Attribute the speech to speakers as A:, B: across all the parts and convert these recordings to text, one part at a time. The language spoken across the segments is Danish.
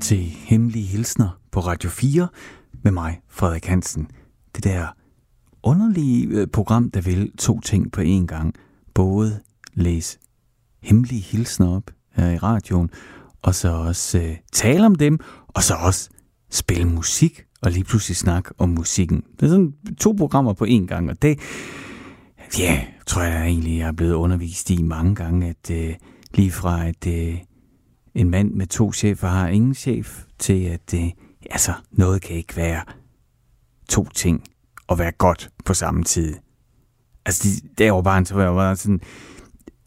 A: til Hemmelige Hilsner på Radio 4 med mig, Frederik Hansen. Det der underlige øh, program, der vil to ting på én gang. Både læse hemmelige hilsner op her i radioen, og så også øh, tale om dem, og så også spille musik, og lige pludselig snakke om musikken. Det er sådan to programmer på én gang, og det, ja, tror jeg egentlig, jeg er blevet undervist i mange gange, at øh, lige fra at øh, en mand med to chefer har ingen chef, til at det, altså, noget kan ikke være to ting og være godt på samme tid. Altså, de, derovre bare, så var jeg bare sådan,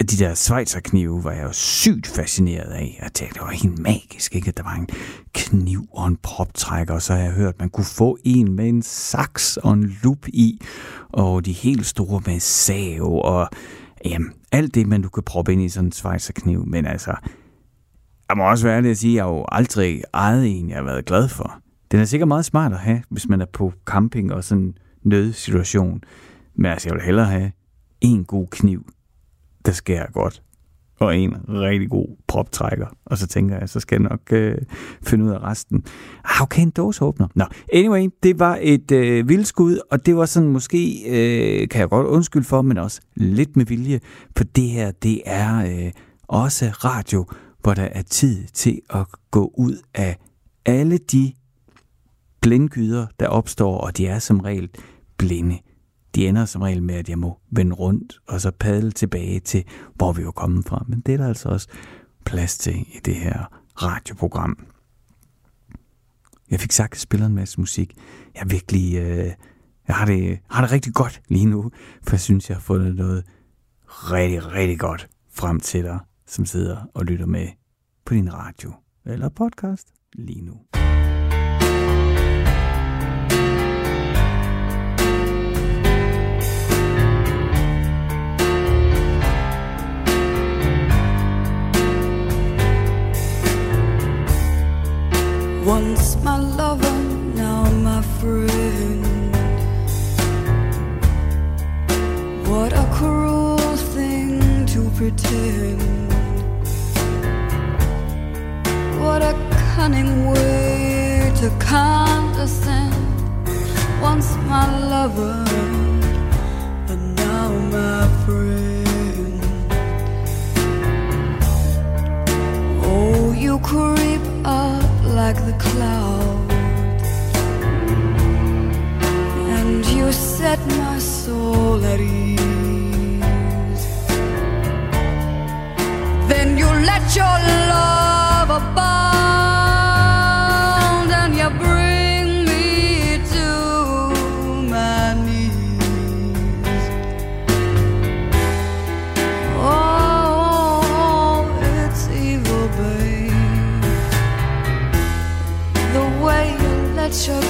A: de der svejserknive var jeg jo sygt fascineret af. Jeg tænkte, det var helt magisk, ikke? At der var en kniv og en proptrækker, og så har jeg hørt, at man kunne få en med en saks og en lup i, og de helt store med sav, og jamen, alt det, man du kan proppe ind i sådan en Schweizerkniv. Men altså, jeg må også være ærlig at sige, at jeg har jo aldrig ejet en, jeg har været glad for. Den er sikkert meget smart at have, hvis man er på camping og sådan en nødsituation. Men altså, jeg vil hellere have en god kniv, der skærer godt, og en rigtig god proptrækker. Og så tænker jeg, så skal jeg nok øh, finde ud af resten. Ah, okay, en dåseåbner. Nå, anyway, det var et øh, vildskud, og det var sådan måske, øh, kan jeg godt undskylde for, men også lidt med vilje, for det her, det er øh, også radio, hvor der er tid til at gå ud af alle de blindgyder, der opstår, og de er som regel blinde. De ender som regel med, at jeg må vende rundt, og så padle tilbage til, hvor vi var kommet fra. Men det er der altså også plads til i det her radioprogram. Jeg fik sagt, at jeg spiller en masse musik. Jeg er virkelig... Øh, jeg har det, har det rigtig godt lige nu, for jeg synes, jeg har fundet noget rigtig, rigtig godt frem til dig, som sidder og lytter med på din radio eller podcast lige nu.
B: Once my lover, now my friend. What a cruel thing to pretend. What a cunning way to condescend. Once my lover, and now my friend. Oh, you creep up like the clouds, and you set my soul at ease. Then you let your love abound, you let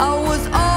B: I don't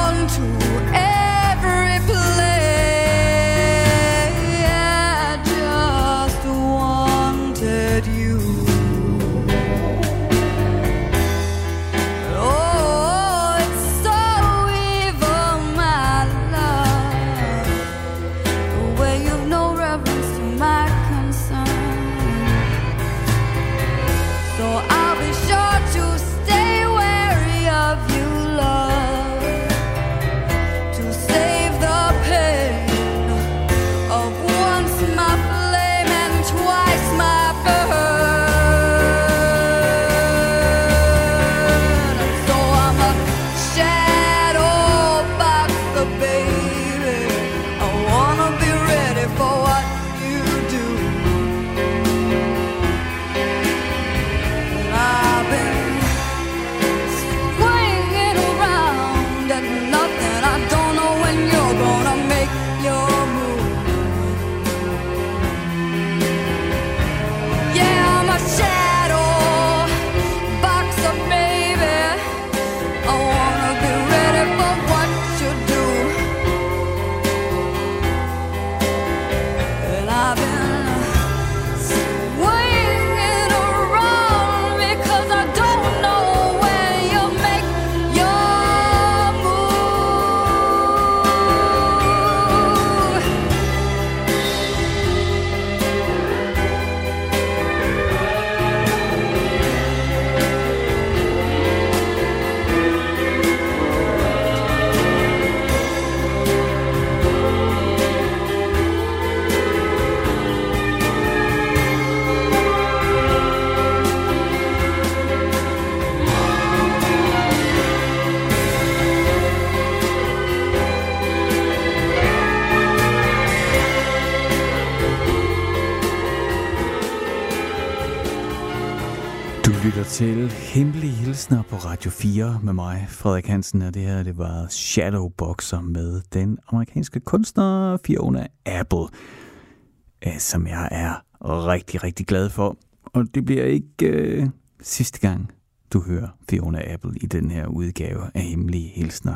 A: Hemmelige på Radio 4 med mig, Frederik Hansen, og det her det var Shadowboxer med den amerikanske kunstner Fiona Apple, øh, som jeg er rigtig, rigtig glad for. Og det bliver ikke øh, sidste gang, du hører Fiona Apple i den her udgave af Hemmelige Hilsner.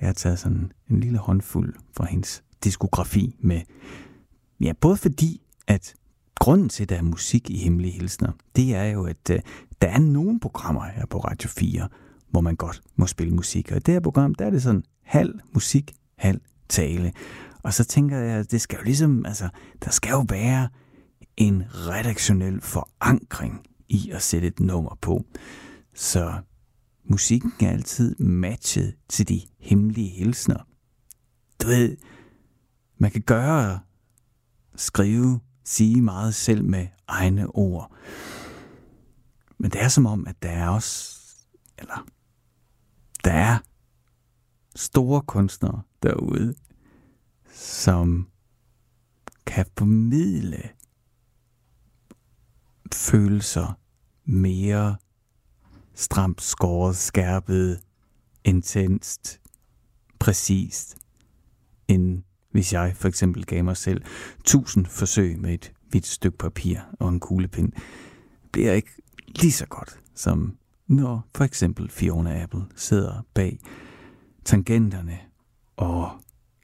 A: Jeg har taget sådan en lille håndfuld fra hendes diskografi med. Ja, både fordi, at grunden til, at der er musik i Hemmelige Hilsner, det er jo, at øh, der er nogle programmer her på Radio 4, hvor man godt må spille musik. Og i det her program, der er det sådan halv musik, halv tale. Og så tænker jeg, at det skal jo ligesom, altså, der skal jo være en redaktionel forankring i at sætte et nummer på. Så musikken er altid matchet til de hemmelige hilsner. Du ved, man kan gøre, skrive, sige meget selv med egne ord. Men det er som om, at der er også, eller der er store kunstnere derude, som kan formidle følelser mere stramt skåret, skærpet, intenst, præcist, end hvis jeg for eksempel gav mig selv tusind forsøg med et hvidt stykke papir og en kuglepind, bliver ikke lige så godt, som når for eksempel Fiona Apple sidder bag tangenterne og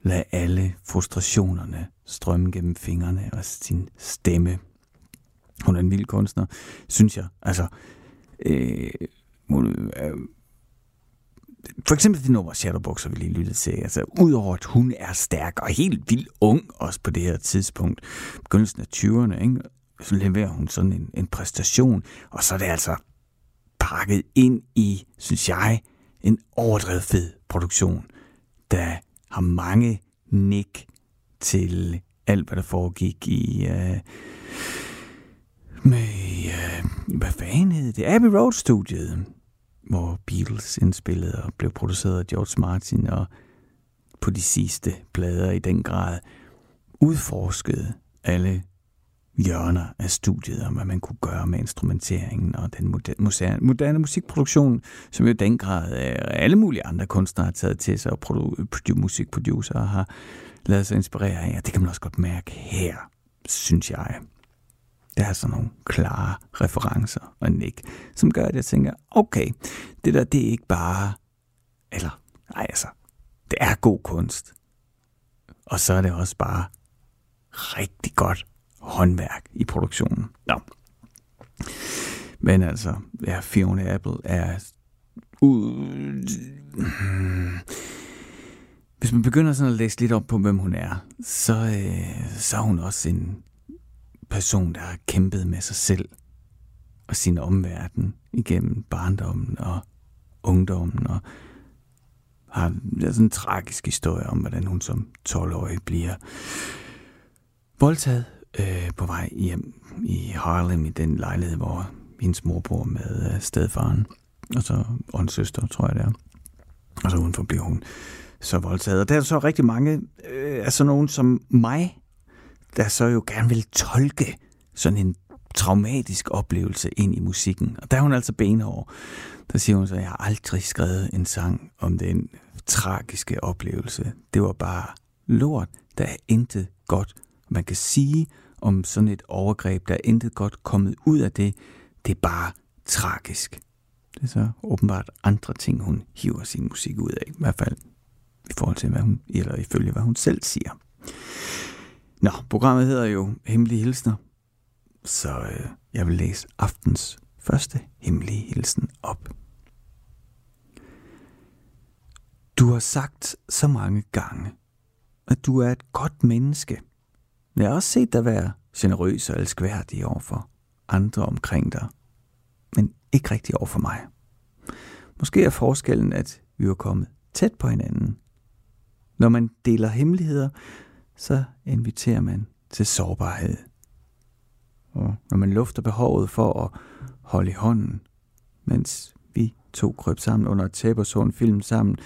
A: lader alle frustrationerne strømme gennem fingrene og sin stemme. Hun er en vild kunstner, synes jeg. Altså, øh, hun, øh, for eksempel det nummer Shadowboxer, vi lige lyttede til. Altså, udover at hun er stærk og helt vildt ung, også på det her tidspunkt, begyndelsen af 20'erne, ikke? Så leverer hun sådan en, en præstation, og så er det altså pakket ind i, synes jeg, en overdrevet fed produktion, der har mange nik til alt, hvad der foregik i... Øh, med, Øh, hvad fanden hed det? Abbey Road-studiet, hvor Beatles indspillede og blev produceret af George Martin, og på de sidste plader i den grad udforskede alle hjørner af studiet om, hvad man kunne gøre med instrumenteringen og den moderne, moderne musikproduktion, som jo i den grad øh, alle mulige andre kunstnere har taget til sig, og produ- produ- musikproducer har lavet sig inspirere af. Og det kan man også godt mærke her, synes jeg. Der er sådan nogle klare referencer og nik, som gør, at jeg tænker, okay, det der, det er ikke bare, eller Nej, altså, det er god kunst. Og så er det også bare rigtig godt håndværk i produktionen. Nå. Men altså, ja, Fiona Apple er... Uh, hvis man begynder sådan at læse lidt op på, hvem hun er, så, øh, så er hun også en person, der har kæmpet med sig selv og sin omverden igennem barndommen og ungdommen, og har sådan en tragisk historie om, hvordan hun som 12-årig bliver voldtaget øh, på vej hjem i Harlem i den lejlighed, hvor hendes mor bor med øh, stedfaren, og så og en søster, tror jeg det er. Og så udenfor bliver hun så voldtaget. Og der er så rigtig mange øh, altså nogen som mig, der så jo gerne vil tolke sådan en traumatisk oplevelse ind i musikken. Og der er hun altså benhård. Der siger hun så, at jeg har aldrig skrevet en sang om den tragiske oplevelse. Det var bare lort. Der er intet godt, man kan sige om sådan et overgreb. Der er intet godt kommet ud af det. Det er bare tragisk. Det er så åbenbart andre ting, hun hiver sin musik ud af. I hvert fald i forhold til, hvad hun, eller ifølge hvad hun selv siger. Nå, programmet hedder jo Hemmelige Hilsner, så øh, jeg vil læse aftens første hemmelige hilsen op. Du har sagt så mange gange, at du er et godt menneske. Jeg har også set dig være generøs og elskværdig over for andre omkring dig, men ikke rigtig over for mig. Måske er forskellen, at vi er kommet tæt på hinanden. Når man deler hemmeligheder, så inviterer man til sårbarhed. Og når man lufter behovet for at holde i hånden, mens vi to krøb sammen under et tæppe og så en film sammen,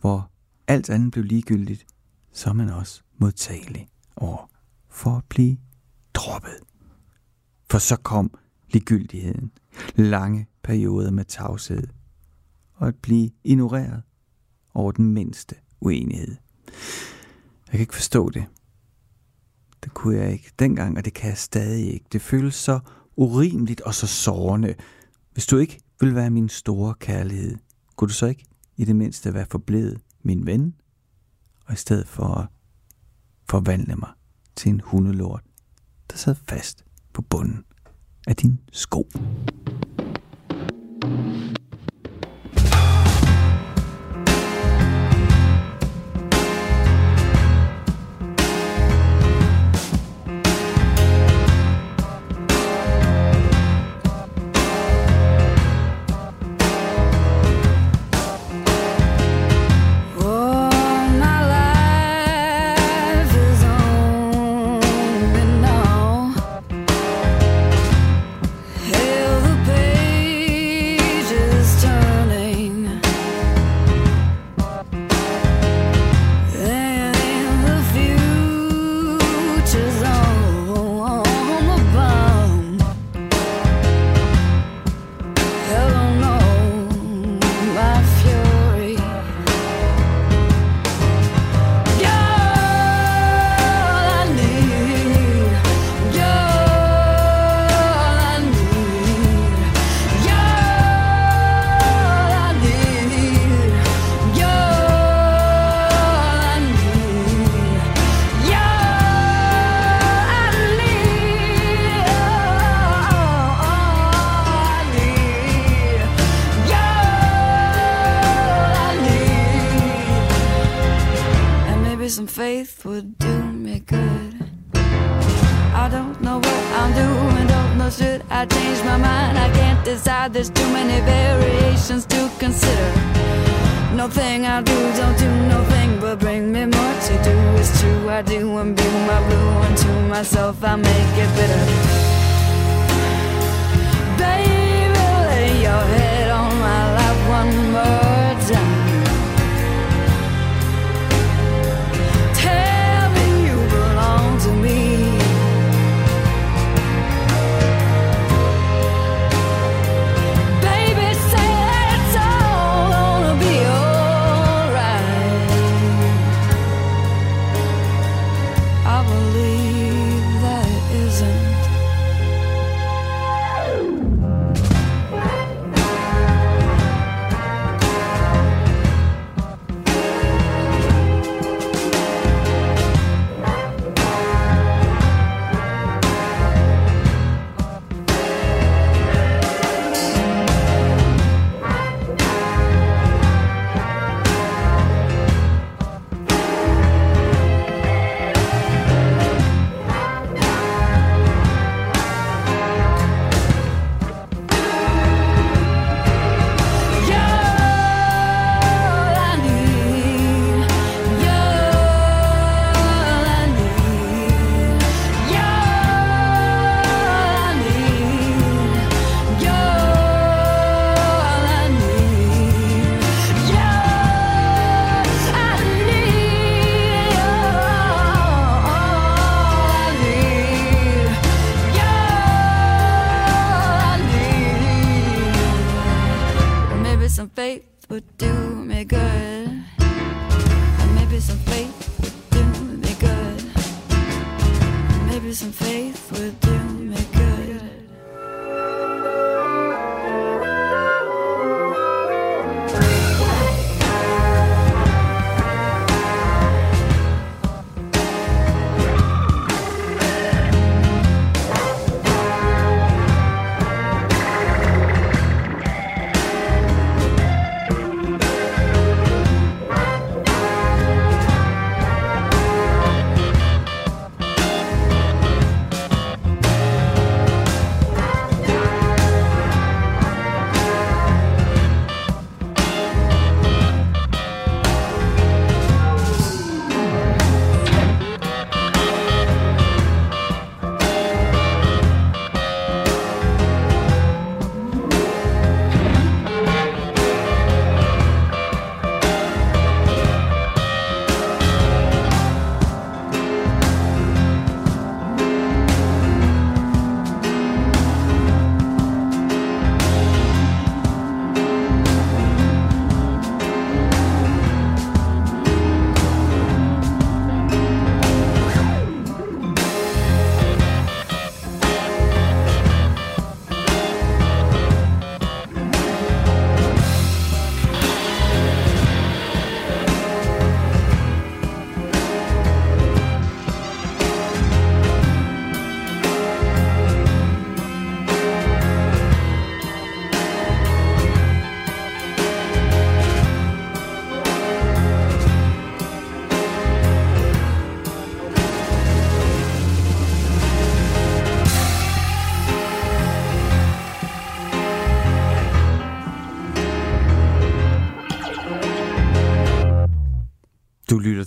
A: hvor alt andet blev ligegyldigt, så er man også modtagelig over for at blive droppet. For så kom ligegyldigheden, lange perioder med tavshed, og at blive ignoreret over den mindste uenighed. Jeg kan ikke forstå det. Det kunne jeg ikke dengang, og det kan jeg stadig ikke. Det føles så urimeligt og så sårende. Hvis du ikke vil være min store kærlighed, kunne du så ikke i det mindste være forblevet min ven, og i stedet for at forvandle mig til en hundelort, der sad fast på bunden af din sko.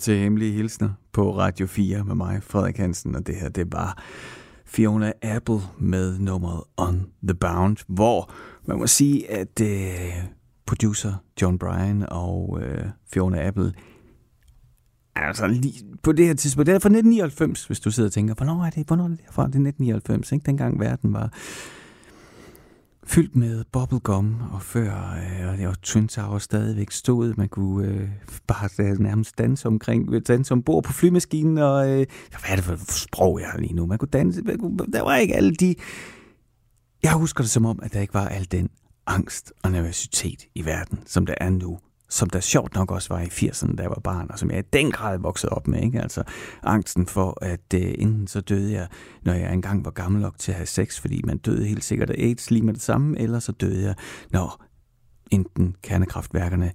A: Til Hemmelige Hilsner på Radio 4 med mig, Frederik Hansen, og det her, det var Fiona Apple med nummeret On The Bound, hvor man må sige, at øh, producer John Bryan og øh, Fiona Apple Altså, lige på det her tidspunkt, det er fra 1999, hvis du sidder og tænker, hvornår er det, hvornår er det fra? Det er 1999, ikke? Dengang verden var fyldt med bubblegum, og før øh, og Twin Tower stadigvæk stod. Man kunne øh, bare nærmest danse omkring, danse ombord på flymaskinen, og øh, hvad er det for sprog, jeg har lige nu? Man kunne danse, man kunne, der var ikke alle de... Jeg husker det som om, at der ikke var al den angst og nervøsitet i verden, som der er nu som der sjovt nok også var i 80'erne, da jeg var barn, og som jeg i den grad voksede op med. Ikke? Altså angsten for, at øh, enten så døde jeg, når jeg engang var gammel nok til at have sex, fordi man døde helt sikkert af AIDS lige med det samme, eller så døde jeg, når enten kernekraftværkerne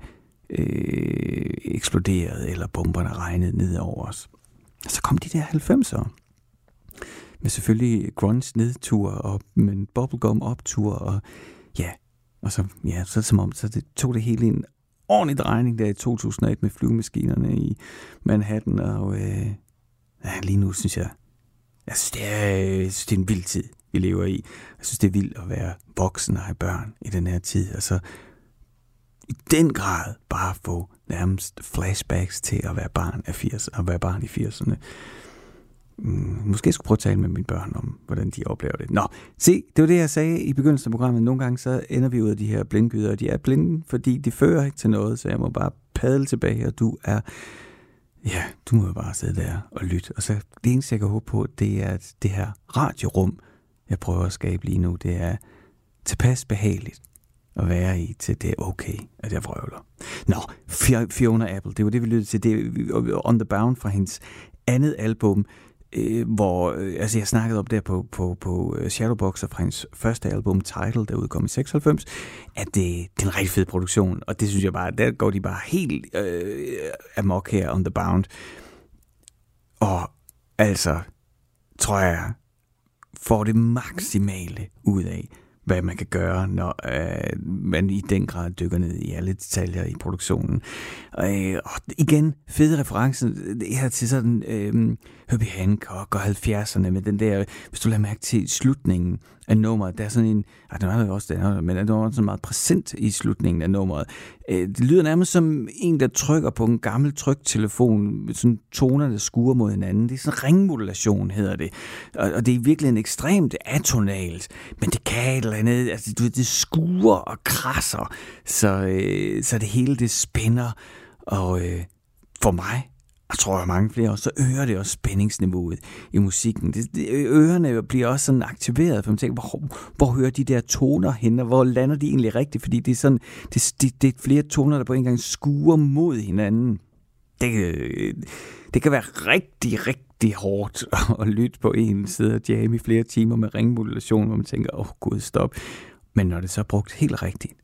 A: øh, eksploderede, eller bomberne regnede ned over os. Og så kom de der 90'ere med selvfølgelig grunge nedtur og med bubblegum optur og ja, og så, ja, så som om, så det tog det hele en ordentlig drejning der i 2001 med flyvemaskinerne i Manhattan, og øh, ja, lige nu synes jeg, jeg synes, det er, jeg synes, det er en vild tid, vi lever i. Jeg synes, det er vildt at være voksen og have børn i den her tid, og så i den grad bare få nærmest flashbacks til at være barn, af 80, at være barn i 80'erne. Mm, måske skulle prøve at tale med mine børn om, hvordan de oplever det. Nå, se, det var det, jeg sagde i begyndelsen af programmet. Nogle gange så ender vi ud af de her blindgyder, og de er blinde, fordi de fører ikke til noget, så jeg må bare padle tilbage, og du er... Ja, du må jo bare sidde der og lytte. Og så det eneste, jeg kan håbe på, det er, at det her radiorum, jeg prøver at skabe lige nu, det er tilpas behageligt at være i, til det er okay, at jeg vrøvler. Nå, Fiona Apple, det var det, vi lyttede til. Det er On The Bound fra hendes andet album, øh, hvor, øh, altså jeg snakkede op der på, på, på øh, Shadowboxer fra hans første album, Title, der udkom i 96, at det, det er en rigtig fed produktion, og det synes jeg bare, der går de bare helt øh, amok her on the bound. Og altså, tror jeg, får det maksimale ud af, hvad man kan gøre, når øh, man i den grad dykker ned i alle detaljer i produktionen. Øh, og igen, fede referencer her til sådan øh, Herbie Hancock og 70'erne med den der, hvis du lader mærke til slutningen af nummeret, der er sådan en, ah, den er jo også der, men den er sådan meget præsent i slutningen af nummeret. Øh, det lyder nærmest som en, der trykker på en gammel tryktelefon, med sådan toner, der skuer mod hinanden. Det er sådan ringmodulation, hedder det. Og, og det er virkelig en ekstremt atonalt, men det kan et eller andet, altså du ved, det skuer og krasser, så, øh, så det hele det spænder, og øh, for mig, og tror jeg mange flere også, så øger det også spændingsniveauet i musikken. Det, det, ørerne bliver også sådan aktiveret, for man tænker, hvor, hvor hører de der toner hen, og hvor lander de egentlig rigtigt? Fordi det er sådan, det, det, det er flere toner, der på en gang skuer mod hinanden. Det, øh, det kan være rigtig, rigtig hårdt at lytte på en side og jamme i flere timer med ringmodulation, hvor man tænker, åh oh, gud, stop. Men når det så er brugt helt rigtigt,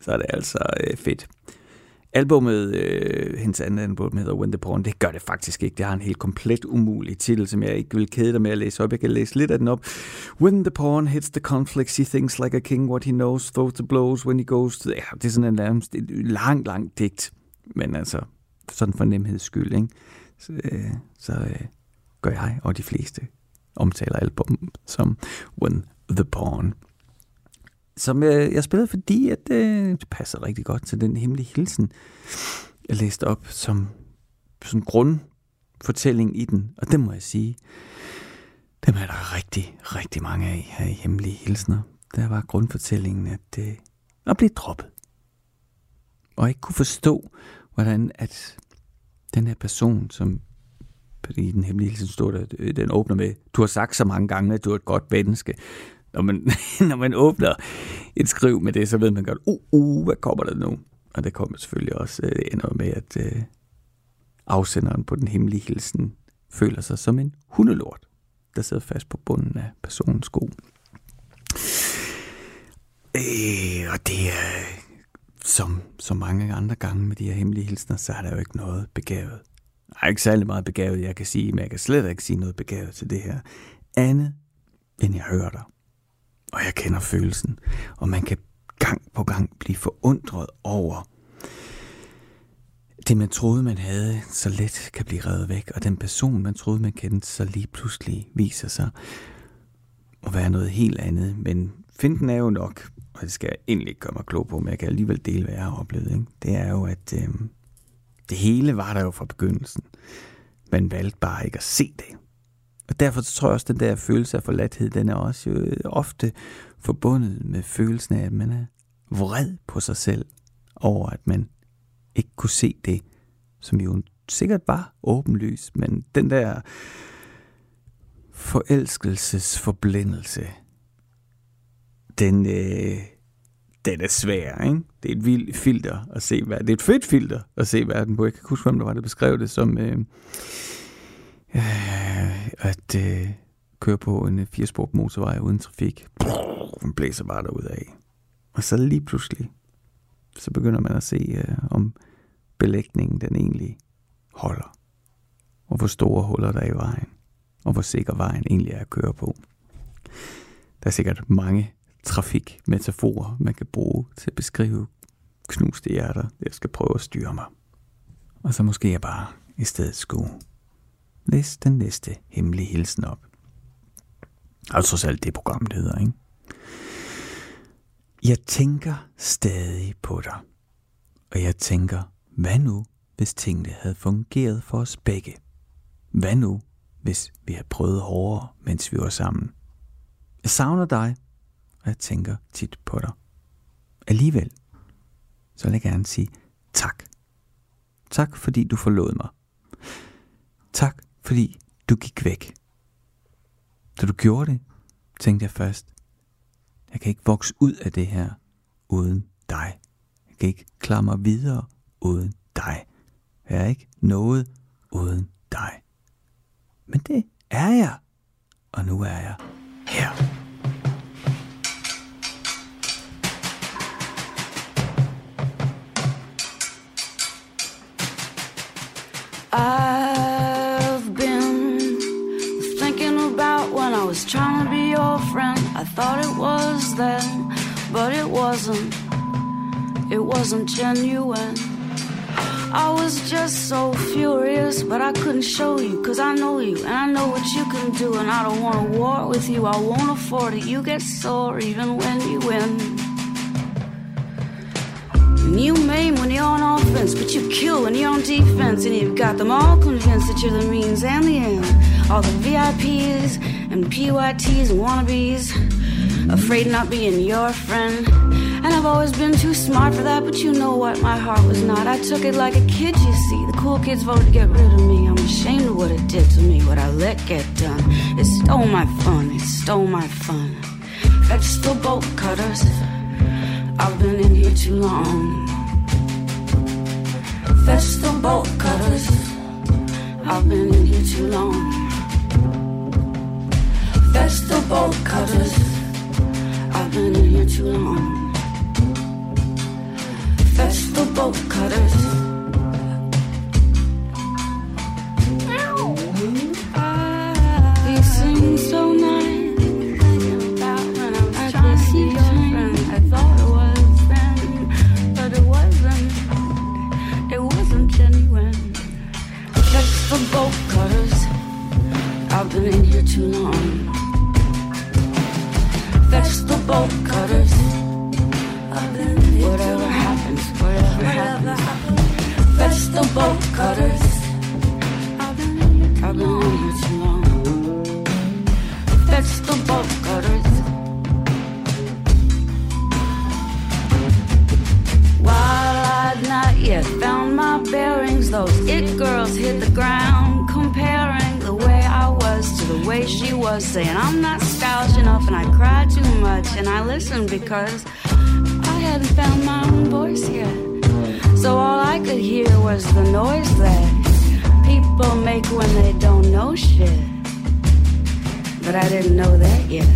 A: så er det altså øh, fedt. Albummet, øh, hendes andet album hedder When the Porn, det gør det faktisk ikke. Det har en helt komplet umulig titel, som jeg ikke vil kede dig med at læse op. Jeg kan læse lidt af den op. When the porn hits the conflicts, he thinks like a king, what he knows, throws the blows when he goes to... Ja, det er sådan en nærmest lang, lang digt. Men altså, sådan for nemheds skyld, ikke? Så, øh, så øh, gør jeg og de fleste omtaler album som When the Pawn. som jeg, jeg spillede, fordi at, øh, det passer rigtig godt til den hemmelige hilsen, jeg læste op som sådan grundfortælling i den. Og det må jeg sige, dem er der rigtig, rigtig mange af her i hemmelige hilsner. Der var grundfortællingen at, øh, at blive droppet. Og ikke kunne forstå, hvordan at den her person, som i den hemmelige hilsen står der, øh, den åbner med, du har sagt så mange gange, at du er et godt menneske når man, når man åbner et skriv med det, så ved man godt, uh, uh, hvad kommer der nu? Og det kommer selvfølgelig også det ender med, at øh, afsenderen på den hemmelige hilsen føler sig som en hundelort, der sidder fast på bunden af personens sko. Øh, og det er, som så mange andre gange med de her hemmelige hilsner, så er der jo ikke noget begavet. Der er ikke særlig meget begavet, jeg kan sige, men jeg kan slet ikke sige noget begavet til det her. Andet, end jeg hører dig og jeg kender følelsen. Og man kan gang på gang blive forundret over, det man troede, man havde, så let kan blive revet væk, og den person, man troede, man kendte, så lige pludselig viser sig at være noget helt andet. Men finden er jo nok, og det skal jeg egentlig ikke gøre mig klog på, men jeg kan alligevel dele, hvad jeg har oplevet. Ikke? Det er jo, at øh, det hele var der jo fra begyndelsen. Man valgte bare ikke at se det. Og derfor tror jeg også, at den der følelse af forladthed, den er også jo øh, ofte forbundet med følelsen af, at man er vred på sig selv over, at man ikke kunne se det, som jo sikkert var åbenlyst, men den der forelskelsesforblændelse, den, øh, den er svær, ikke? Det er et vildt filter at se verden. Det er et fedt filter at se verden på. Jeg kan huske, hvem der var, der beskrev det som... Øh, øh, at øh, køre på en øh, firesport motorvej uden trafik. Den blæser bare derud af. Og så lige pludselig, så begynder man at se, øh, om belægningen den egentlig holder. Og hvor store huller der er i vejen. Og hvor sikker vejen egentlig er at køre på. Der er sikkert mange trafikmetaforer, man kan bruge til at beskrive knuste hjerter. Jeg skal prøve at styre mig. Og så måske jeg bare i stedet skulle læse den næste hemmelige hilsen op. Altså trods alt det program, det hedder, ikke? Jeg tænker stadig på dig. Og jeg tænker, hvad nu, hvis tingene havde fungeret for os begge? Hvad nu, hvis vi havde prøvet hårdere, mens vi var sammen? Jeg savner dig, og jeg tænker tit på dig. Alligevel, så vil jeg gerne sige tak. Tak, fordi du forlod mig. Tak, fordi du gik væk. Da du gjorde det, tænkte jeg først, jeg kan ikke vokse ud af det her uden dig. Jeg kan ikke klare mig videre uden dig. Jeg er ikke noget uden dig. Men det er jeg, og nu er jeg her. I thought it was then, but it wasn't. It wasn't genuine. I was just so furious, but I couldn't show you, cause I know you, and I know what you can do, and I don't wanna war with you, I won't afford it. You get sore even when you win. And you maim when you're on offense, but you kill when you're on defense, and you've got them all convinced that you're the means and the end. All the VIPs and PYTs and wannabes.
B: afraid of not being your friend. And I've always been too smart for that, but you know what? My heart was not. I took it like a kid, you see. The cool kids voted to get rid of me. I'm ashamed of what it did to me, what I let get done. It stole my fun, it stole my fun. Vegetable bolt cutters. Been in here too long. Bolt cutters. I've been in here too long. Vegetable cutters. I've been in here too long. Vegetable cutters. Here too long. Vegetable cutters. Whatever happens, whatever happens. Vegetable cutters. I've been in here too long. Vegetable cutters. While I'd not yet found my bearings, those it girls hit the ground, the way she was, saying I'm not stylish enough and I cry too much, and I listened because I hadn't found my own voice yet. So all I could hear was the noise that people make when they don't know shit. But I didn't know that yet.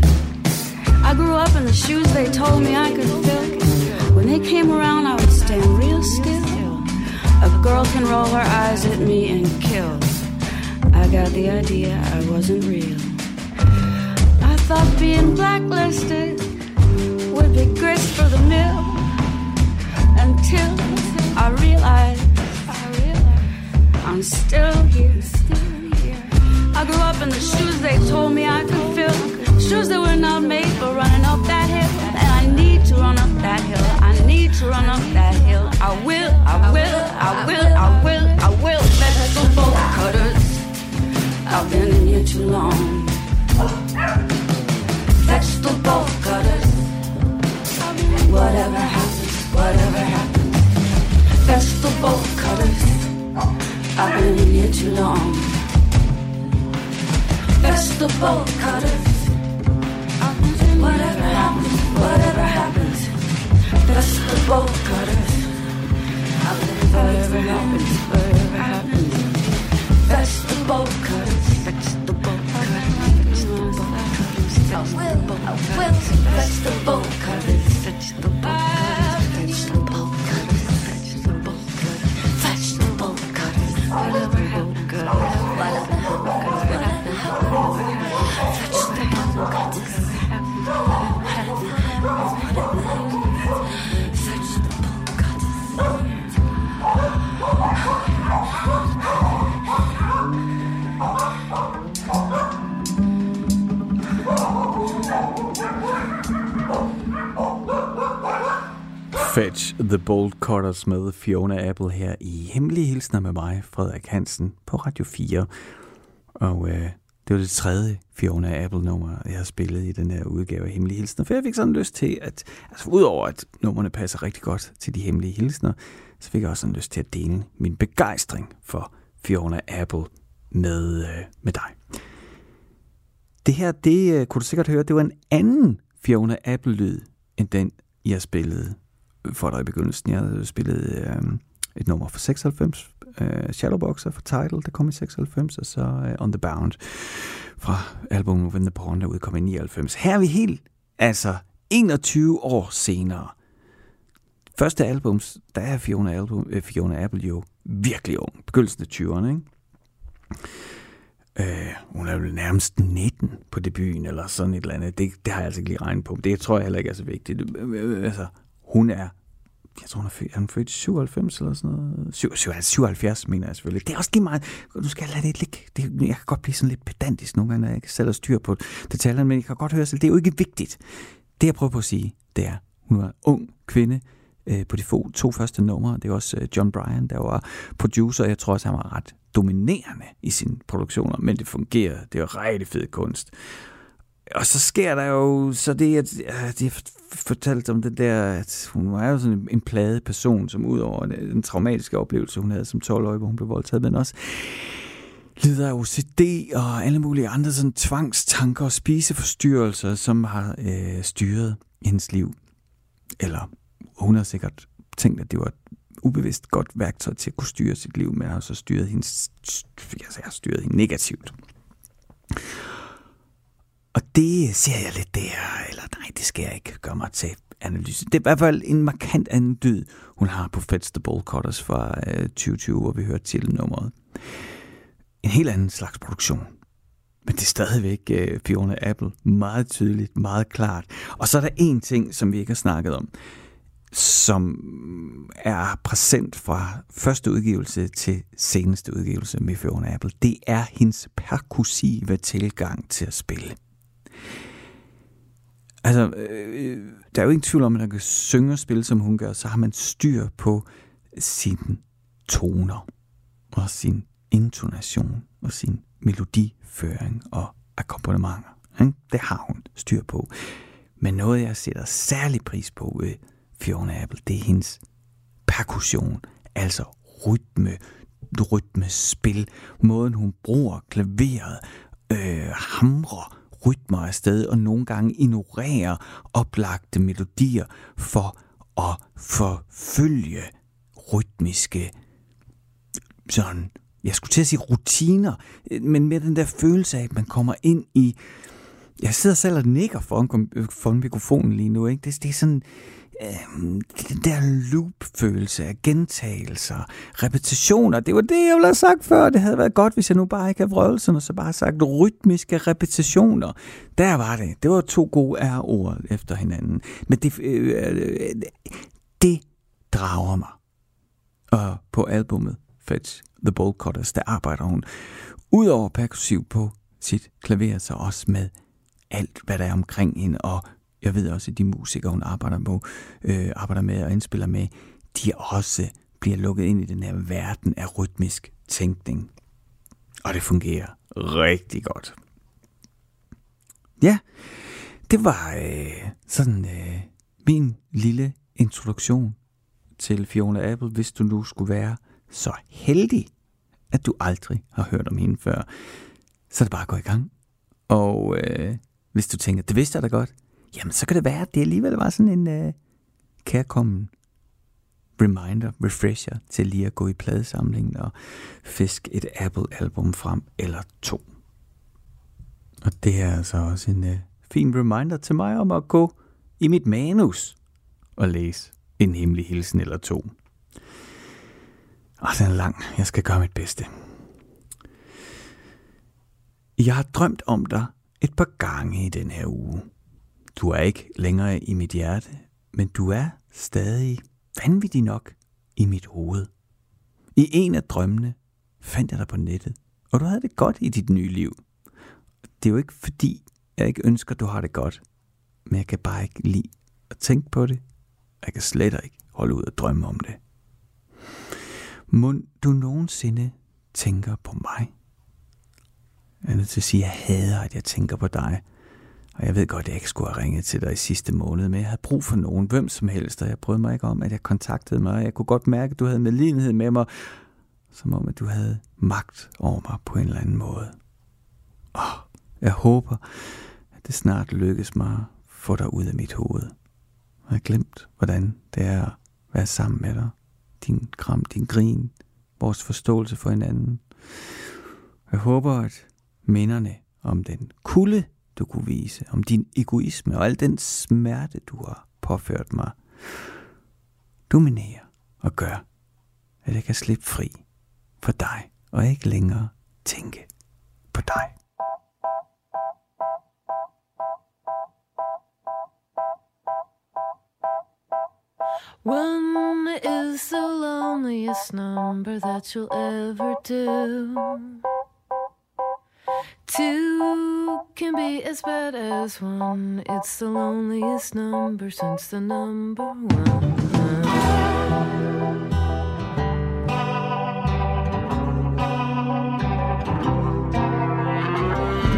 B: I grew up in the shoes they told me I could fill. When they came around, I would stand real still. A girl can roll her eyes at me and kill. I got the idea I wasn't real. I thought being blacklisted would be grist for the mill. Until I realized, I I'm still here. I grew up in the shoes they told me I could fill. Shoes that were not made for running up that hill. And I need to run up that hill. I need to run up that hill. I will, I will, I will, I will, I will. Vegetable cutters. I've been in here too long. Vegetable cutters. Whatever happens, whatever happens. Vegetable cutters. I've been in here too long. Vegetable cutters. Whatever happens, whatever happens. Vegetable cutters. Whatever happens, whatever happens. Vegetable cutters. Vegetable cutters. Vegetable cutters. I will, I will. Vegetable cutters. Vegetable cutters. Vegetable
A: Fetch the Bold Cutters med Fiona Apple her i Hemmelige Hilsner med mig, Frederik Hansen, på Radio 4. Og øh, det var det tredje Fiona Apple-nummer, jeg har spillet i den her udgave af Hemmelige Hilsner. For jeg fik sådan lyst til, at altså, udover at numrene passer rigtig godt til de hemmelige hilsner, så fik jeg også sådan lyst til at dele min begejstring for Fiona Apple med, øh, med dig. Det her, det øh, kunne du sikkert høre, det var en anden Fiona Apple-lyd, end den, jeg spillede for dig i begyndelsen. Jeg havde spillet øh, et nummer fra 96, øh, Shadowboxer fra Title, der kom i 96, og så øh, On The Bound fra albumet When The Porn, der udkom i 99. Her er vi helt, altså 21 år senere. Første album, der er Fiona, album, øh, Fiona Apple jo virkelig ung. Begyndelsen af 20'erne, ikke? Øh, hun er vel nærmest 19 på debuten, eller sådan et eller andet. Det, det har jeg altså ikke lige regnet på. Det tror jeg heller ikke er så vigtigt. Øh, øh, altså, hun er jeg tror, hun er født, er hun født 97 eller sådan noget. 77, 77 mener jeg selvfølgelig. Det er også lige meget. Nu skal jeg lade det ligge. Det, jeg kan godt blive sådan lidt pedantisk nogle gange, når jeg ikke selv har styr på detaljerne, men jeg kan godt høre selv, det er jo ikke vigtigt. Det jeg prøver på at sige, det er, hun var en ung kvinde øh, på de få, to første numre. Det er også øh, John Bryan, der var producer. Jeg tror også, han var ret dominerende i sine produktioner, men det fungerede. Det var rigtig fed kunst og så sker der jo så det, at ja, de om det der, at hun var jo sådan en, en person, som ud over den, den traumatiske oplevelse, hun havde som 12-årig, hvor hun blev voldtaget, men også lider af OCD og alle mulige andre sådan tvangstanker og spiseforstyrrelser, som har øh, styret hendes liv. Eller hun har sikkert tænkt, at det var et ubevidst godt værktøj til at kunne styre sit liv, men har så styret hende, altså, har styret hende negativt. Og det ser jeg lidt der, eller nej, det skal jeg ikke gøre mig til analyse. Det er i hvert fald en markant anden dyd, hun har på Fetch the Ball Cutters fra øh, 2020, hvor vi hørte titelnummeret. En helt anden slags produktion. Men det er stadigvæk øh, Fiona Apple. Meget tydeligt, meget klart. Og så er der en ting, som vi ikke har snakket om, som er præsent fra første udgivelse til seneste udgivelse med Fiona Apple. Det er hendes perkussive tilgang til at spille. Altså, øh, der er jo ingen tvivl om, at man kan synge og spille, som hun gør, så har man styr på sine toner og sin intonation og sin melodiføring og akkompagnementer. Det har hun styr på. Men noget, jeg sætter særlig pris på ved Fiona Apple, det er hendes perkussion, altså rytme, rytmespil, måden hun bruger klaveret, øh, hamrer rytmer afsted, og nogle gange ignorerer oplagte melodier for at forfølge rytmiske sådan jeg skulle til at sige rutiner, men med den der følelse af, at man kommer ind i... Jeg sidder selv og nikker for en øh, funbikofon lige nu, ikke? Det, det er sådan... Den der loop-følelse af gentagelser, repetitioner, det var det, jeg ville have sagt før. Det havde været godt, hvis jeg nu bare ikke havde og så bare sagt rytmiske repetitioner. Der var det. Det var to gode R-ord efter hinanden. Men det, øh, øh, det drager mig. Og på albummet Fetch The Bolt Cutters, der arbejder hun udover perkussiv på sit klaver, så også med alt, hvad der er omkring hende, og jeg ved også, at de musikere, hun arbejder, på, øh, arbejder med og indspiller med, de også bliver lukket ind i den her verden af rytmisk tænkning. Og det fungerer rigtig godt. Ja, det var øh, sådan øh, min lille introduktion til Fiona Apple, hvis du nu skulle være så heldig at du aldrig har hørt om hende før, så er det bare at gå i gang. Og øh, hvis du tænker, det vidste jeg da godt, jamen så kan det være, at det alligevel var sådan en øh, kærkommen reminder, refresher til lige at gå i pladesamlingen og fiske et Apple-album frem eller to. Og det er altså også en øh, fin reminder til mig om at gå i mit manus og læse en hemmelig hilsen eller to. Og den er lang. Jeg skal gøre mit bedste. Jeg har drømt om dig et par gange i den her uge. Du er ikke længere i mit hjerte, men du er stadig vanvittig nok i mit hoved. I en af drømmene fandt jeg dig på nettet, og du havde det godt i dit nye liv. Det er jo ikke fordi, jeg ikke ønsker, at du har det godt, men jeg kan bare ikke lide at tænke på det. Jeg kan slet ikke holde ud og drømme om det. Må du nogensinde tænker på mig? Jeg er nødt til at sige, at jeg hader, at jeg tænker på dig. Og jeg ved godt, at jeg ikke skulle have ringet til dig i sidste måned, men jeg havde brug for nogen, hvem som helst, og jeg brød mig ikke om, at jeg kontaktede mig. Jeg kunne godt mærke, at du havde medlidenhed med mig, som om, at du havde magt over mig på en eller anden måde. Åh, jeg håber, at det snart lykkes mig at få dig ud af mit hoved. Jeg har glemt, hvordan det er at være sammen med dig din kram, din grin, vores forståelse for hinanden. Jeg håber, at minderne om den kulde, du kunne vise, om din egoisme og al den smerte, du har påført mig, dominerer og gør, at jeg kan slippe fri for dig og ikke længere tænke på dig.
C: One is the loneliest number that you'll ever do. Two can be as bad as one. It's the loneliest number since the number one.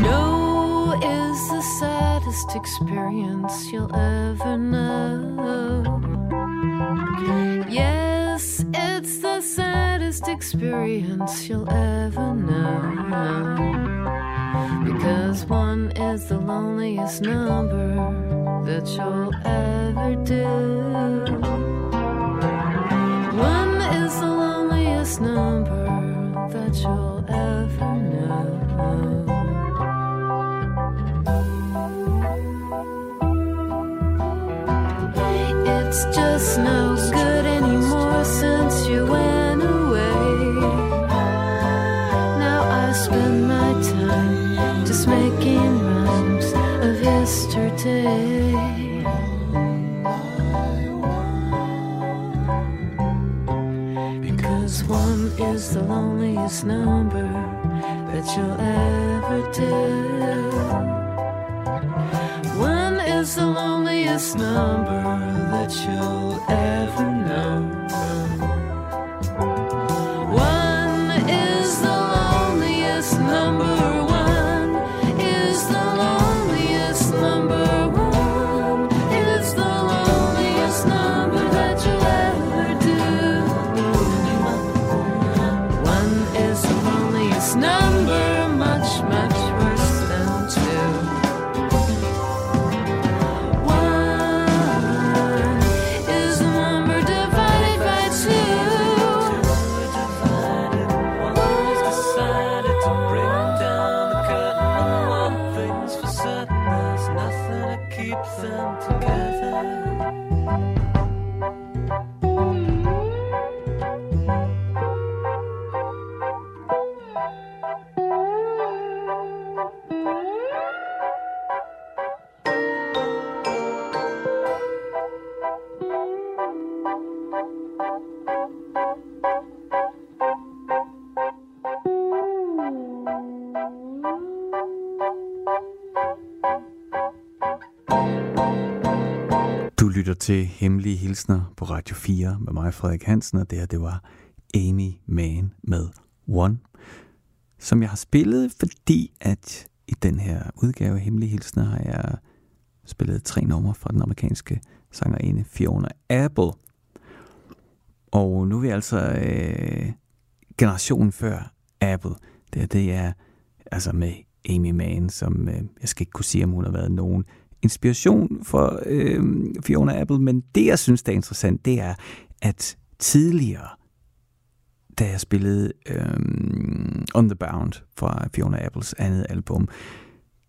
C: No is the saddest experience you'll ever know. Yes, it's the saddest experience you'll ever know. Because one is the loneliest number that you'll ever do. One is the loneliest number that you'll ever know. It's just no loneliest number that you'll ever do. One is the loneliest number that you'll ever know.
A: Til Hemmelige Hilsner på Radio 4 med mig, Frederik Hansen, og det her, det var Amy Mann med One, som jeg har spillet, fordi at i den her udgave af Hemmelige Hilsner har jeg spillet tre numre fra den amerikanske sangerinde Fiona Apple. Og nu er vi altså øh, generationen før Apple. Det, er- det er altså med Amy Mann, som øh, jeg skal ikke kunne sige, om hun har været nogen inspiration for øh, Fiona Apple, men det, jeg synes, der er interessant, det er, at tidligere, da jeg spillede øh, On The Bound fra Fiona Apples andet album,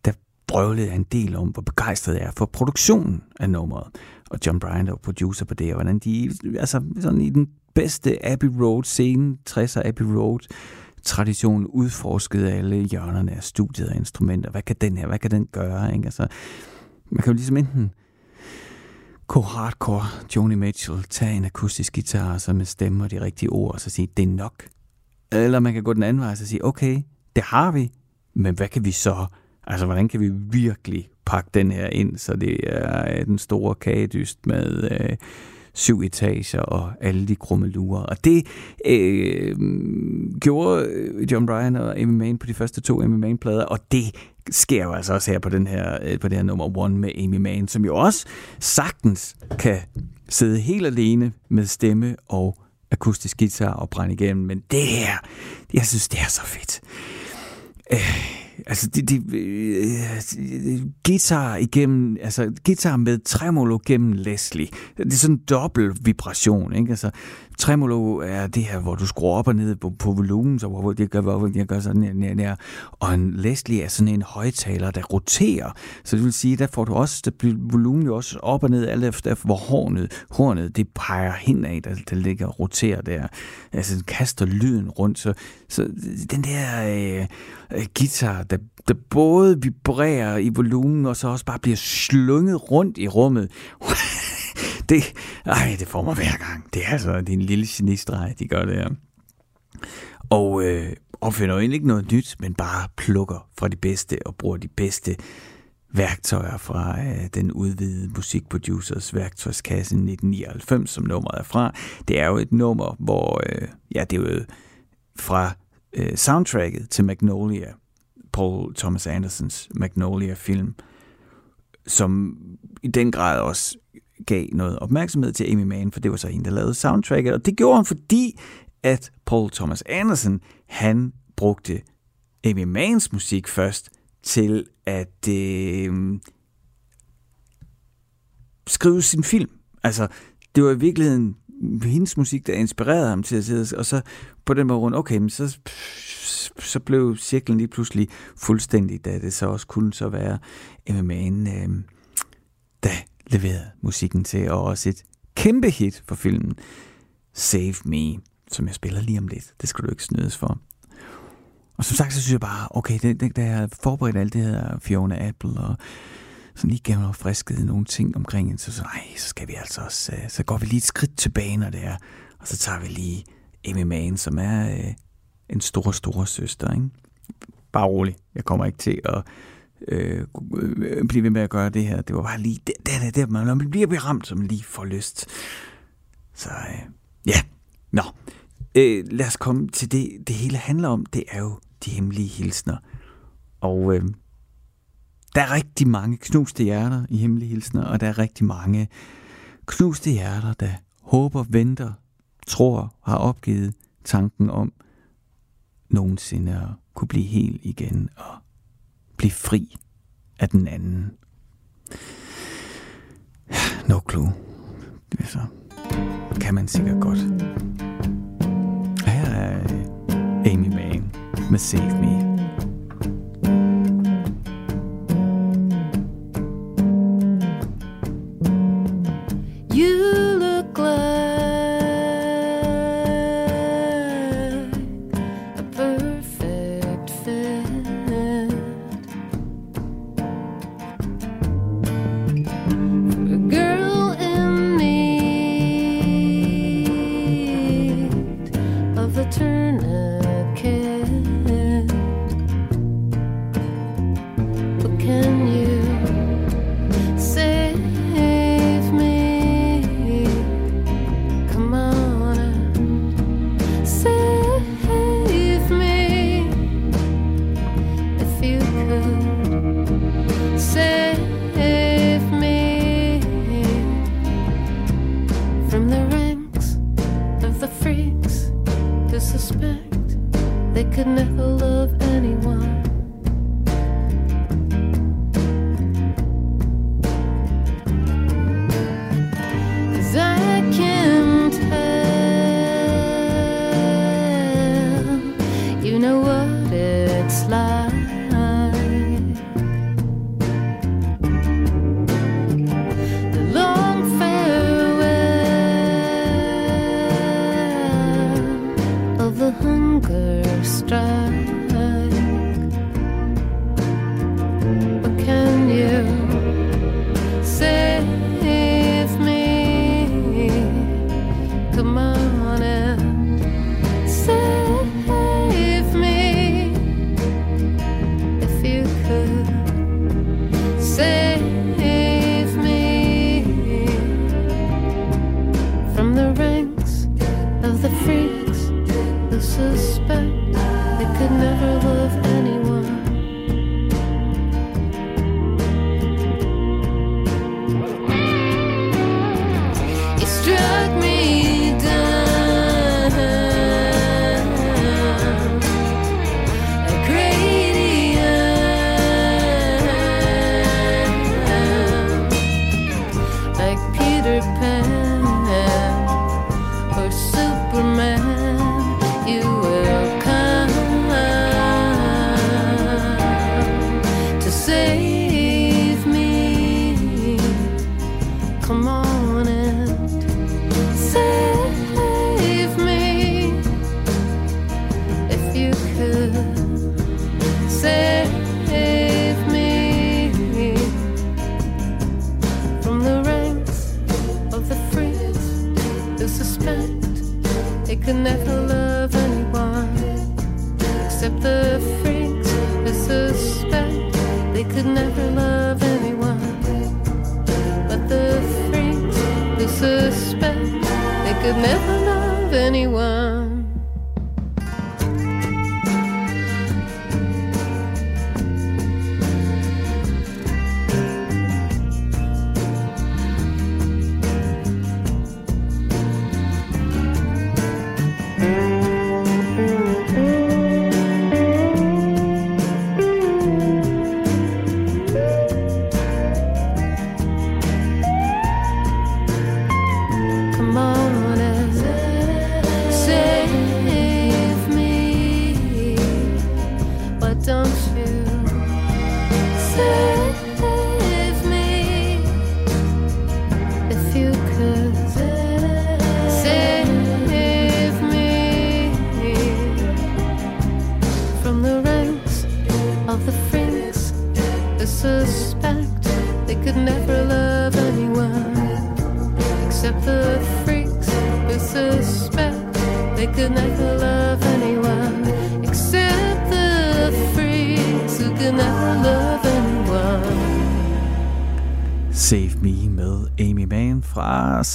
A: der brøvlede jeg en del om, hvor begejstret jeg er for produktionen af nummeret. Og John Bryant er var producer på det, og hvordan de, altså sådan i den bedste Abbey Road scene, 60'er Abbey Road, tradition udforskede alle hjørnerne af studiet og instrumenter. Hvad kan den her, hvad kan den gøre? Ikke? Altså, man kan jo ligesom enten gå hardcore Joni Mitchell, tage en akustisk guitar, og så med stemme og de rigtige ord, og så sige, det er nok. Eller man kan gå den anden vej og så sige, okay, det har vi, men hvad kan vi så? Altså, hvordan kan vi virkelig pakke den her ind, så det er øh, den store kagedyst med øh, syv etager og alle de krummelurer. Og det øh, gjorde øh, John Bryan og Amy Mann på de første to Amy Mann-plader, og det sker jo altså også her på, den her, øh, på det her nummer One med Amy Mann, som jo også sagtens kan sidde helt alene med stemme og akustisk guitar og brænde igennem, men det her, jeg synes, det er så fedt. Øh, altså, de, de, øh, de, guitar igennem, altså guitar med tremolo gennem Leslie. Det er sådan en dobbelt vibration, ikke? Altså, tremolo er det her, hvor du skruer op og ned på, på volumen, så hvor det gør, hvor det gør sådan her, her, og en Leslie er sådan en højtaler, der roterer. Så det vil sige, der får du også, der bliver volumen jo også op og ned, alt efter hvor hornet, hornet det peger henad, der, der ligger og roterer der. Altså, den kaster lyden rundt, så, så den der øh, øh, guitar, der, der både vibrerer i volumen, og så også bare bliver slynget rundt i rummet. det, ej, det får mig hver gang. Det er altså det er en lille genistreg, de gør det her. Og øh, opfinder jo egentlig ikke noget nyt, men bare plukker fra de bedste og bruger de bedste værktøjer fra øh, den udvidede musikproducers værktøjskasse 1999, som nummeret er fra. Det er jo et nummer, hvor, øh, ja, det er jo fra øh, soundtracket til Magnolia, Paul Thomas Andersons Magnolia-film,
C: som i den grad også gav noget opmærksomhed til Amy Mann, for det var så hende, der lavede soundtracket, og det gjorde han, fordi at Paul Thomas Anderson, han brugte Amy Manns musik først til at øh, skrive sin film. Altså, det var i virkeligheden hendes musik, der inspirerede ham til at sidde, og så på den måde rundt, okay, men så, så blev cirklen lige pludselig fuldstændig, da det så også kunne så være MMA'en, øh, der leverede musikken til, og også et kæmpe hit for filmen Save Me, som jeg spiller lige om lidt. Det skal du ikke snydes for. Og som sagt, så synes jeg bare, okay, det, det, da jeg forberedte alt det her Fiona Apple, og sådan lige gennem frisket nogle ting omkring så så, nej, så skal vi altså også, øh, så går vi lige et skridt tilbage, når det er, og så tager vi lige Amy Mann, som er øh, en stor, stor søster, ikke? Bare rolig, jeg kommer ikke til at Øh, øh, blive ved med at gøre det her. Det var bare lige, det, det, det, det man, bliver ramt, som lige får lyst. Så øh, ja, nå. Øh, lad os komme til det, det hele handler om. Det er jo de hemmelige hilsner. Og øh, der er rigtig mange knuste hjerter i hemmelige hilsner, og der er rigtig mange knuste hjerter, der håber, venter, tror, har opgivet tanken om nogensinde at kunne blive helt igen og blive fri af den anden. No clue. Det er så kan man sikkert godt. Her er Amy Mann med Save Me.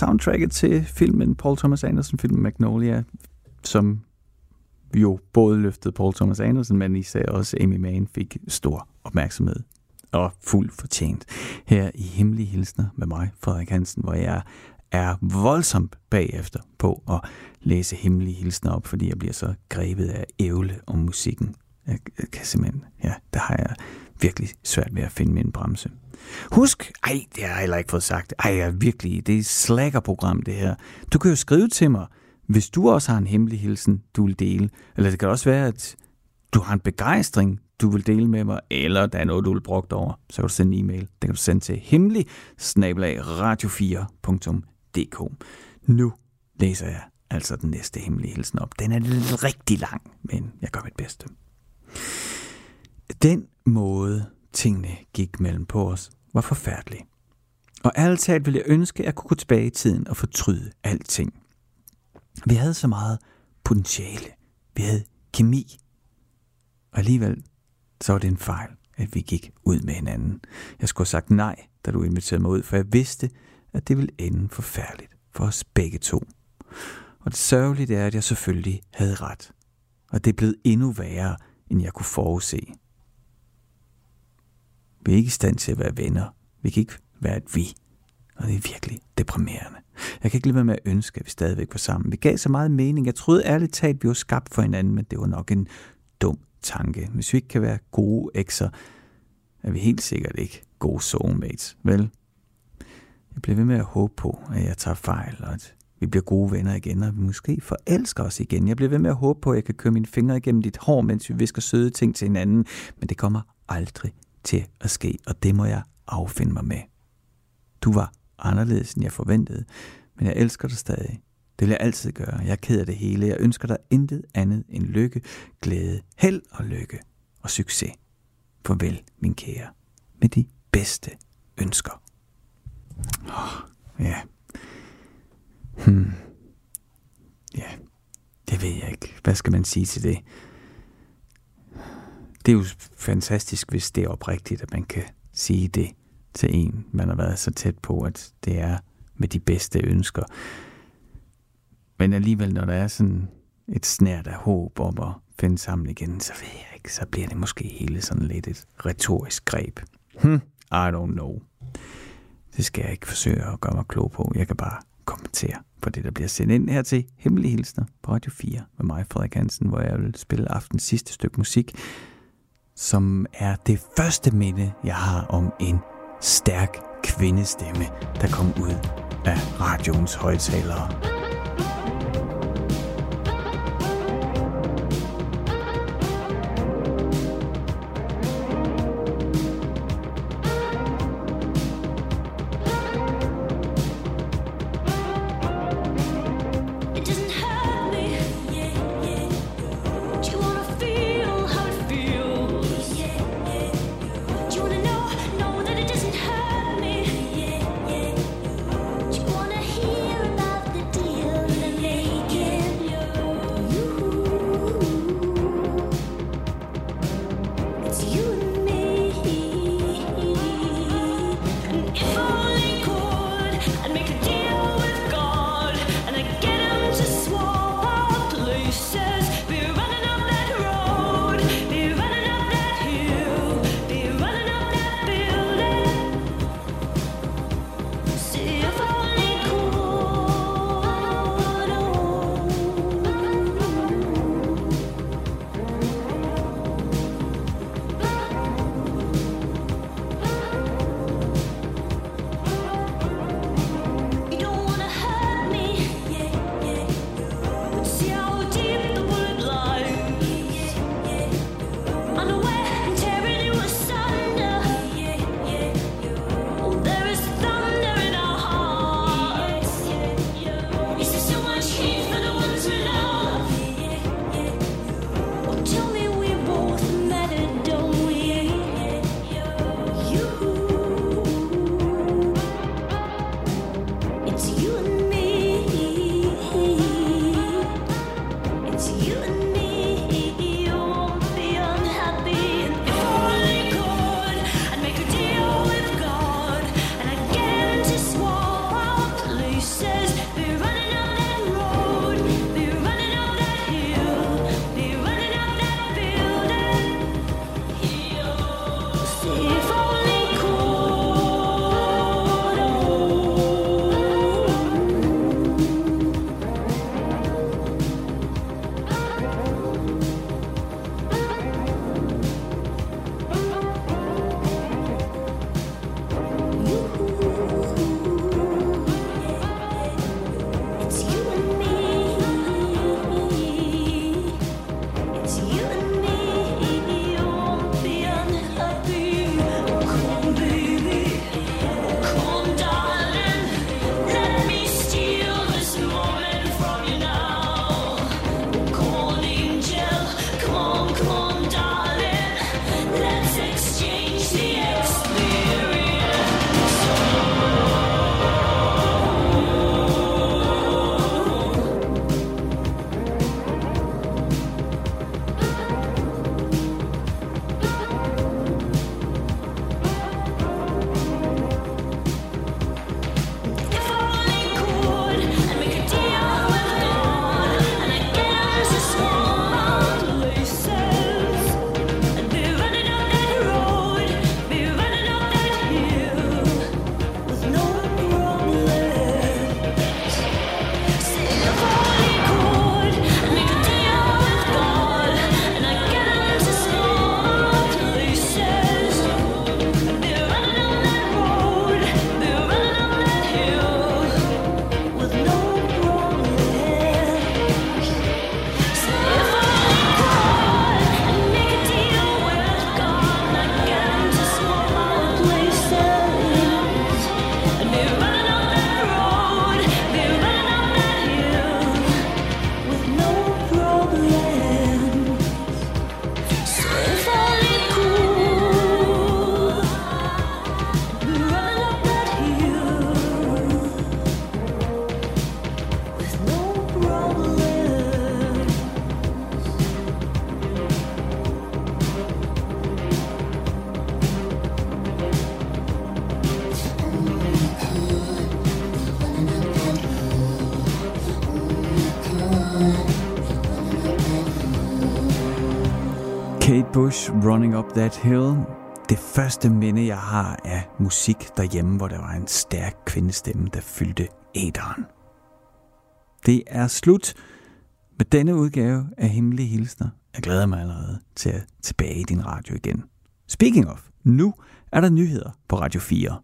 A: Soundtracket til filmen Paul Thomas Anderson, filmen Magnolia, som jo både løftede Paul Thomas Anderson, men især også Amy Mann fik stor opmærksomhed og fuld fortjent. Her i Hemmelige Hilsner med mig, Frederik Hansen, hvor jeg er voldsomt bagefter på at læse Hemmelige Hilsner op, fordi jeg bliver så grebet af ævle om musikken. Jeg kan simpelthen, ja, der har jeg virkelig svært ved at finde min bremse. Husk, ej, det har jeg heller ikke fået sagt. Ej, jeg er virkelig, det er et slækkerprogram, det her. Du kan jo skrive til mig, hvis du også har en hemmelig hilsen, du vil dele. Eller det kan også være, at du har en begejstring, du vil dele med mig, eller der er noget, du vil brugt over, så kan du sende en e-mail. Det kan du sende til hemmelig radio4.dk. Nu læser jeg altså den næste hemmelige hilsen op. Den er lidt rigtig lang, men jeg gør mit bedste. Den måde, tingene gik mellem på os, var forfærdelig. Og ærligt talt ville jeg ønske, at jeg kunne gå tilbage i tiden og fortryde alting. Vi havde så meget potentiale. Vi havde kemi. Og alligevel, så var det en fejl, at vi gik ud med hinanden. Jeg skulle have sagt nej, da du inviterede mig ud, for jeg vidste, at det ville ende forfærdeligt for os begge to. Og det sørgelige er, at jeg selvfølgelig havde ret. Og det blev endnu værre, end jeg kunne forudse. Vi er ikke i stand til at være venner. Vi kan ikke være et vi. Og det er virkelig deprimerende. Jeg kan ikke lade være med at ønske, at vi stadigvæk var sammen. Vi gav så meget mening. Jeg troede ærligt talt, at vi var skabt for hinanden, men det var nok en dum tanke. Hvis vi ikke kan være gode ekser, er vi helt sikkert ikke gode soulmates, vel? Jeg bliver ved med at håbe på, at jeg tager fejl, og at vi bliver gode venner igen, og vi måske forelsker os igen. Jeg bliver ved med at håbe på, at jeg kan køre mine fingre igennem dit hår, mens vi visker søde ting til hinanden, men det kommer aldrig til at ske, og det må jeg affinde mig med. Du var anderledes, end jeg forventede, men jeg elsker dig stadig. Det vil jeg altid gøre. Jeg er ked af det hele. Jeg ønsker dig intet andet end lykke, glæde, held og lykke og succes. Farvel, min kære, med de bedste ønsker. Oh, ja. Hmm. Ja, det ved jeg ikke. Hvad skal man sige til det? Det er jo fantastisk, hvis det er oprigtigt, at man kan sige det til en, man har været så tæt på, at det er med de bedste ønsker. Men alligevel, når der er sådan et snært af håb om at finde sammen igen, så ved jeg ikke, så bliver det måske hele sådan lidt et retorisk greb. Hm, I don't know. Det skal jeg ikke forsøge at gøre mig klog på. Jeg kan bare kommentere på det, der bliver sendt ind her til Hemmelige Hilsner på Radio 4 med mig, Frederik Hansen, hvor jeg vil spille aftens sidste stykke musik, som er det første minde, jeg har om en stærk kvindestemme, der kom ud af radioens højtalere. Running Up That Hill. Det første minde, jeg har af musik derhjemme, hvor der var en stærk kvindestemme, der fyldte æderen. Det er slut med denne udgave af Hemmelige Hilsner. Jeg glæder mig allerede til at tilbage i din radio igen. Speaking of, nu er der nyheder på Radio 4.